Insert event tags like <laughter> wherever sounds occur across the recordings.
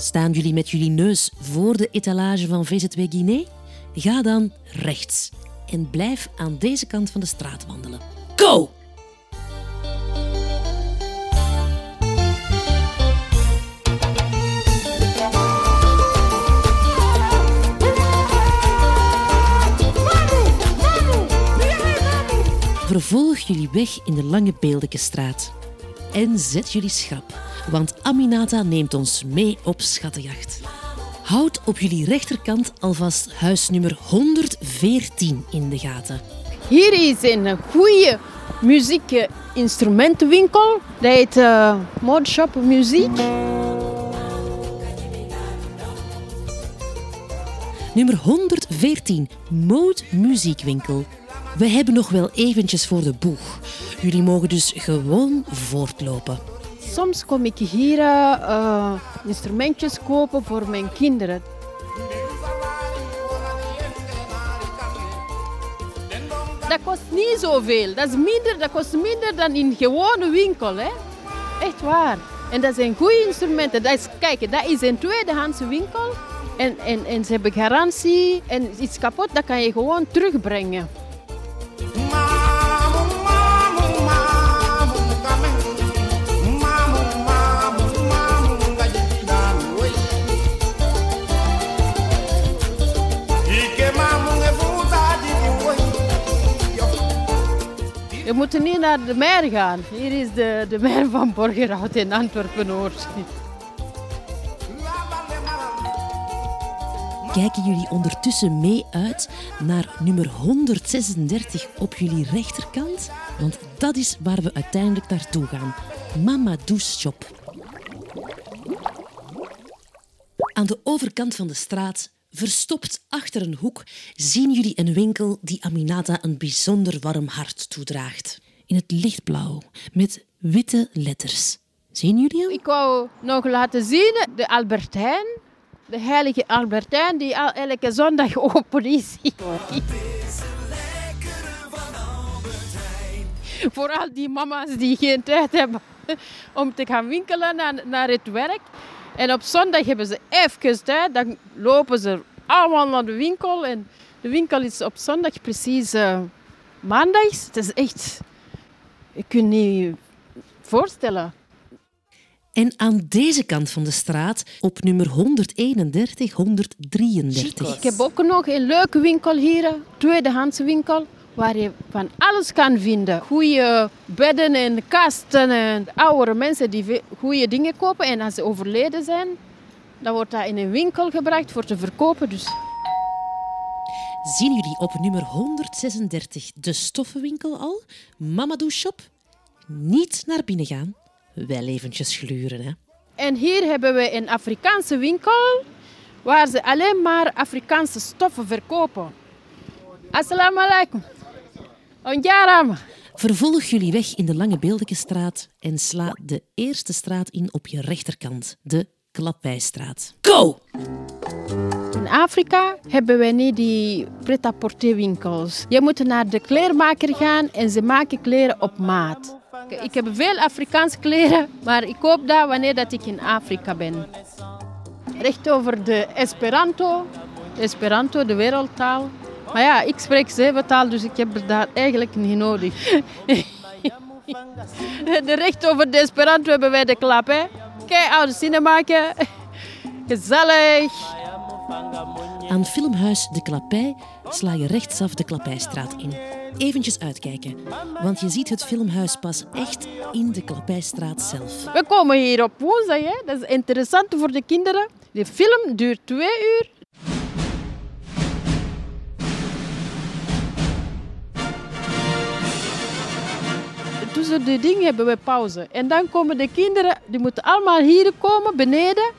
Staan jullie met jullie neus voor de etalage van VZW Guinea? Ga dan rechts en blijf aan deze kant van de straat wandelen. Go! Vervolg jullie weg in de Lange Beeldekenstraat. En zet jullie schrap, want Aminata neemt ons mee op schattenjacht. Houd op jullie rechterkant alvast huis nummer 114 in de gaten. Hier is een goede muziekinstrumentenwinkel. Dat heet uh, Modshop Muziek. Nummer 114, Mode Muziekwinkel. We hebben nog wel eventjes voor de boeg. Jullie mogen dus gewoon voortlopen. Soms kom ik hier uh, instrumentjes kopen voor mijn kinderen. Dat kost niet zoveel. Dat, is minder, dat kost minder dan in een gewone winkel. Hè? Echt waar. En dat zijn goede instrumenten. Dat is, kijk, dat is een tweedehands winkel. En, en, en ze hebben garantie. En iets kapot, dat kan je gewoon terugbrengen. We moeten niet naar de mer gaan. Hier is de, de mer van Borgerhout in Antwerpen-Noord. Kijken jullie ondertussen mee uit naar nummer 136 op jullie rechterkant? Want dat is waar we uiteindelijk naartoe gaan. Mamadou's Shop. Aan de overkant van de straat, verstopt achter een hoek, zien jullie een winkel die Aminata een bijzonder warm hart toedraagt. In het lichtblauw, met witte letters. Zien jullie hem? Ik wou nog laten zien de Albertijn. De heilige Albertijn die elke zondag open is. Vooral die mama's die geen tijd hebben <laughs> om te gaan winkelen naar, naar het werk. En op zondag hebben ze even tijd. Dan lopen ze allemaal naar de winkel. En de winkel is op zondag precies uh, maandags. Het is echt... Je kunt niet voorstellen. En aan deze kant van de straat, op nummer 131, 133. Ik heb ook nog een leuke winkel hier, tweedehands winkel, waar je van alles kan vinden. Goede bedden en kasten en oudere mensen die goede dingen kopen. En als ze overleden zijn, dan wordt dat in een winkel gebracht voor te verkopen. Dus. Zien jullie op nummer 136 de stoffenwinkel al? Mamadou Shop? Niet naar binnen gaan wel eventjes gluren. Hè? En hier hebben we een Afrikaanse winkel waar ze alleen maar Afrikaanse stoffen verkopen. Assalamu alaikum. Onjaram. Vervolg jullie weg in de Lange Beeldekenstraat en sla de eerste straat in op je rechterkant, de Klapwijstraat. Go! In Afrika hebben we niet die pret-à-porter winkels. Je moet naar de kleermaker gaan en ze maken kleren op maat. Ik heb veel Afrikaanse kleren, maar ik koop dat wanneer dat ik in Afrika ben. Recht over de Esperanto. Esperanto, de wereldtaal. Maar ja, ik spreek zeven taal, dus ik heb dat eigenlijk niet nodig. <laughs> de recht over de Esperanto hebben wij de klap. Hè. Kijk, oude zinnen maken. Gezellig. Aan filmhuis De Klapij sla je rechtsaf de Klapijstraat in. Eventjes uitkijken, want je ziet het filmhuis pas echt in de Klapijstraat zelf. We komen hier op woensdag, hè? dat is interessant voor de kinderen. De film duurt twee uur. Tussen de dingen hebben we pauze. En dan komen de kinderen, die moeten allemaal hier komen, beneden.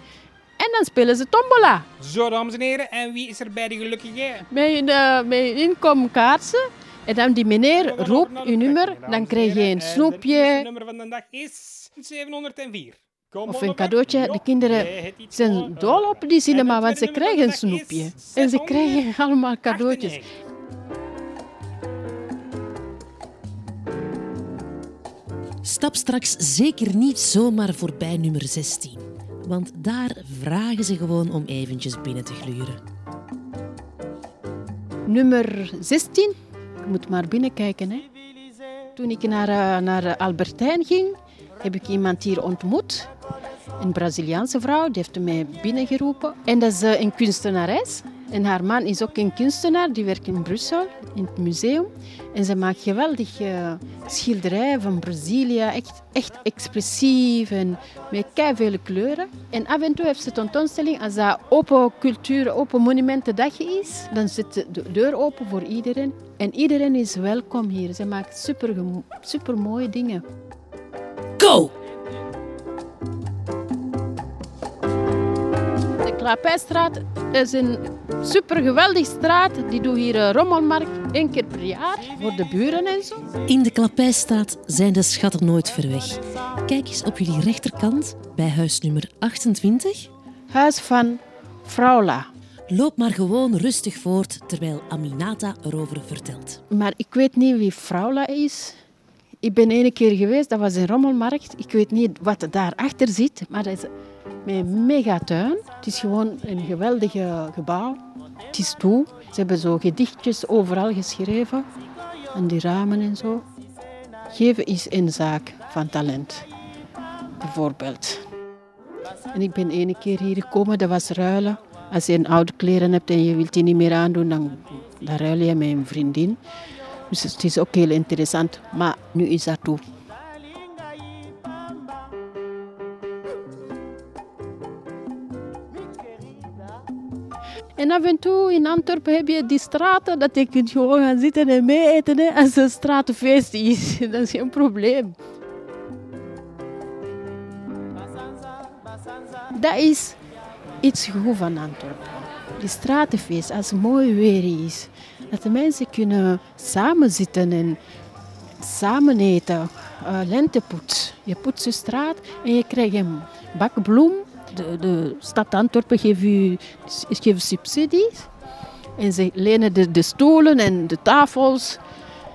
En dan spelen ze tombola. Zo, dames en heren. En wie is er bij de gelukkige? Met je, uh, met je inkomkaartje. En dan die meneer roept uw nummer, dan krijg je een snoepje. Het nummer van de dag is 704. Kom of een cadeautje. De kinderen zijn dol op die cinema, want ze krijgen een snoepje. En ze krijgen allemaal cadeautjes. Stap straks zeker niet zomaar voorbij nummer 16. want daar vragen ze gewoon om eventjes binnen te gluren. Nummer 16. Ik moet maar binnenkijken. Hè. Toen ik naar, uh, naar Albertijn ging, heb ik iemand hier ontmoet. Een Braziliaanse vrouw, die heeft mij binnengeroepen. En dat is een kunstenares. En haar man is ook een kunstenaar, die werkt in Brussel, in het museum. En ze maakt geweldige uh, schilderijen van Brazilië, echt, echt expressief en met vele kleuren. En af en toe heeft ze tentoonstelling, als dat open cultuur, open monumentendag is, dan zit de deur open voor iedereen. En iedereen is welkom hier. Ze maakt super, super mooie dingen. Go! De Klapijstraat is een super geweldige straat. Die doet hier een rommelmarkt één keer per jaar voor de buren en zo. In de Klapijstraat zijn de schatten nooit ver weg. Kijk eens op jullie rechterkant bij huis nummer 28. Huis van Fraula. Loop maar gewoon rustig voort terwijl Aminata erover vertelt. Maar ik weet niet wie Fraula is. Ik ben ene keer geweest, dat was een rommelmarkt. Ik weet niet wat daarachter zit, maar dat is een megatuin. Het is gewoon een geweldig gebouw. Het is toe. Ze hebben zo gedichtjes overal geschreven. En die ramen en zo. Geven is een zaak van talent. Bijvoorbeeld. En ik ben ene keer hier gekomen, dat was ruilen. Als je een oude kleren hebt en je wilt die niet meer aandoen, dan, dan ruil je met een vriendin. Dus het is ook heel interessant. Maar nu is dat toe. En af en toe in Antwerpen heb je die straten dat je kunt gewoon gaan zitten en mee eten hè, als een stratenfeest is. <laughs> Dat is geen probleem. Dat is iets goed van Antwerpen. Die stratenfeest, als het mooi weer is. Dat de mensen kunnen samen zitten en samen eten. Uh, lentepoets. Je poetst de straat en je krijgt een bak bloem de, de stad Antwerpen geeft, u, geeft subsidies. En ze lenen de, de stoelen en de tafels.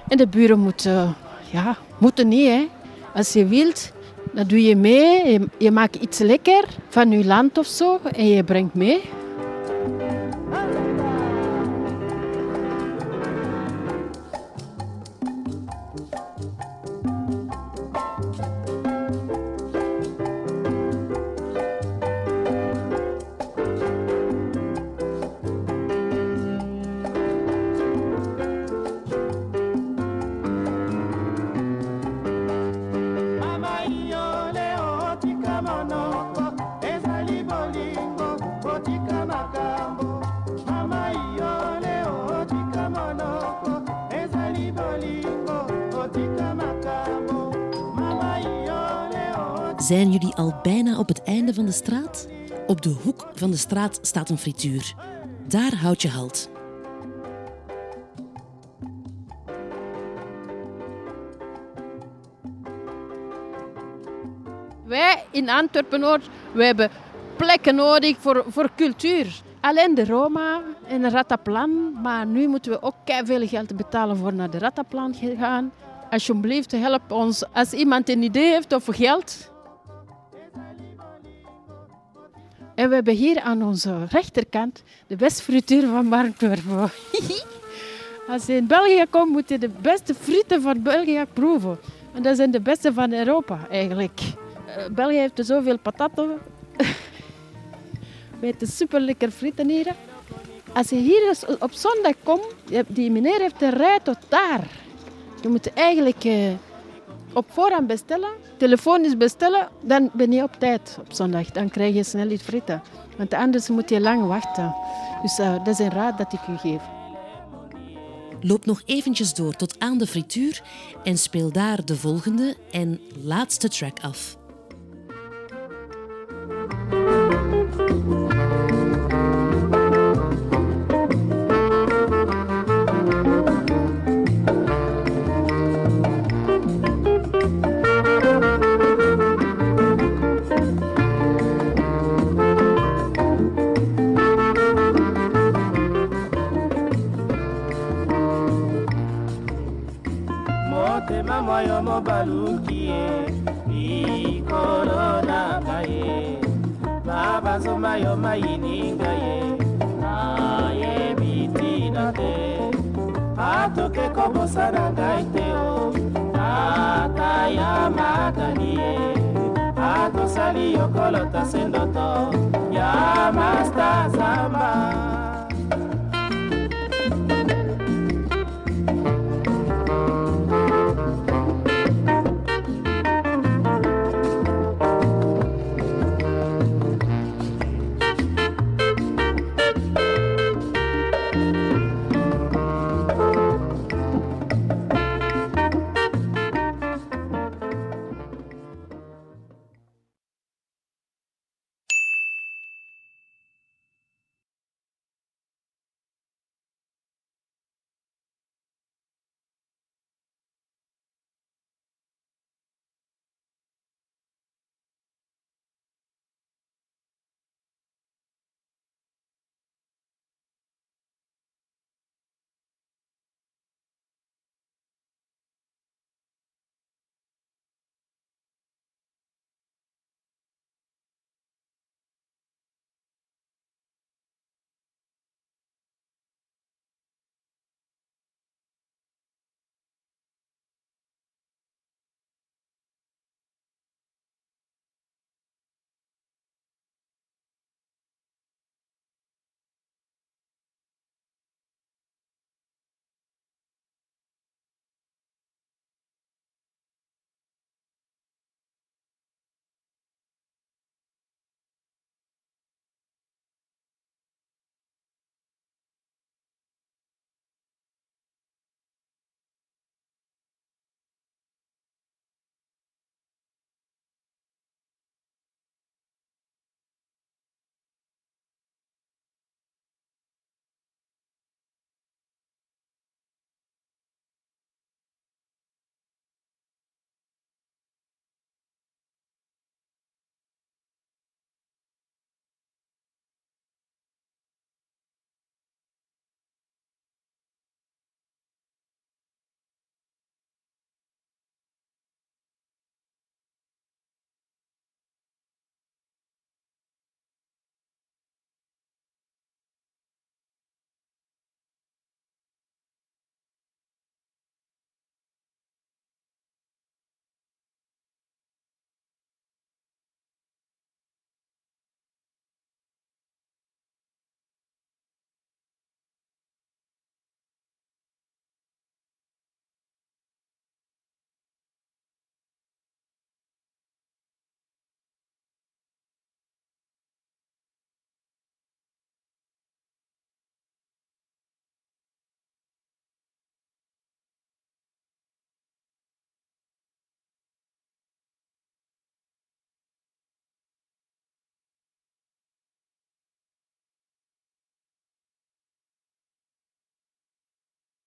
En de buren moeten, ja, moeten niet. Hè. Als je wilt, dan doe je mee. Je, maakt iets lekker van je land of zo. En je brengt mee. Zijn jullie al bijna op het einde van de straat? Op de hoek van de straat staat een frituur. Daar houd je halt. Wij in Antwerpen-Noord hebben plekken nodig voor, voor cultuur. Alleen de Roma en de Rataplan. Maar nu moeten we ook veel geld betalen voor naar de Rataplan gaan. Alsjeblieft, help ons. Als iemand een idee heeft over geld, We hebben hier aan onze rechterkant de beste frituur van Antwerpen. <laughs> Als je in België komt, moet je de beste frieten van België proeven. En dat zijn de beste van Europa eigenlijk. Uh, België heeft zoveel patatten. we <laughs> eten super lekker frieten hier. Als je hier op zondag komt, die meneer heeft een rij tot daar. Je moet eigenlijk uh, op voorhand bestellen, telefonisch bestellen, dan ben je op tijd op zondag. Dan krijg je snel iets frieten. Want anders moet je lang wachten. Dus uh, dat is een raad dat ik u geef. Loop nog eventjes door tot aan de frituur en speel daar de volgende en laatste track af. Mayininga ye. Nayebi ntina te. Atoke kobosana ngai te o. Ata ya matani ye. Atosali yokolota se ndoto ya masta zamba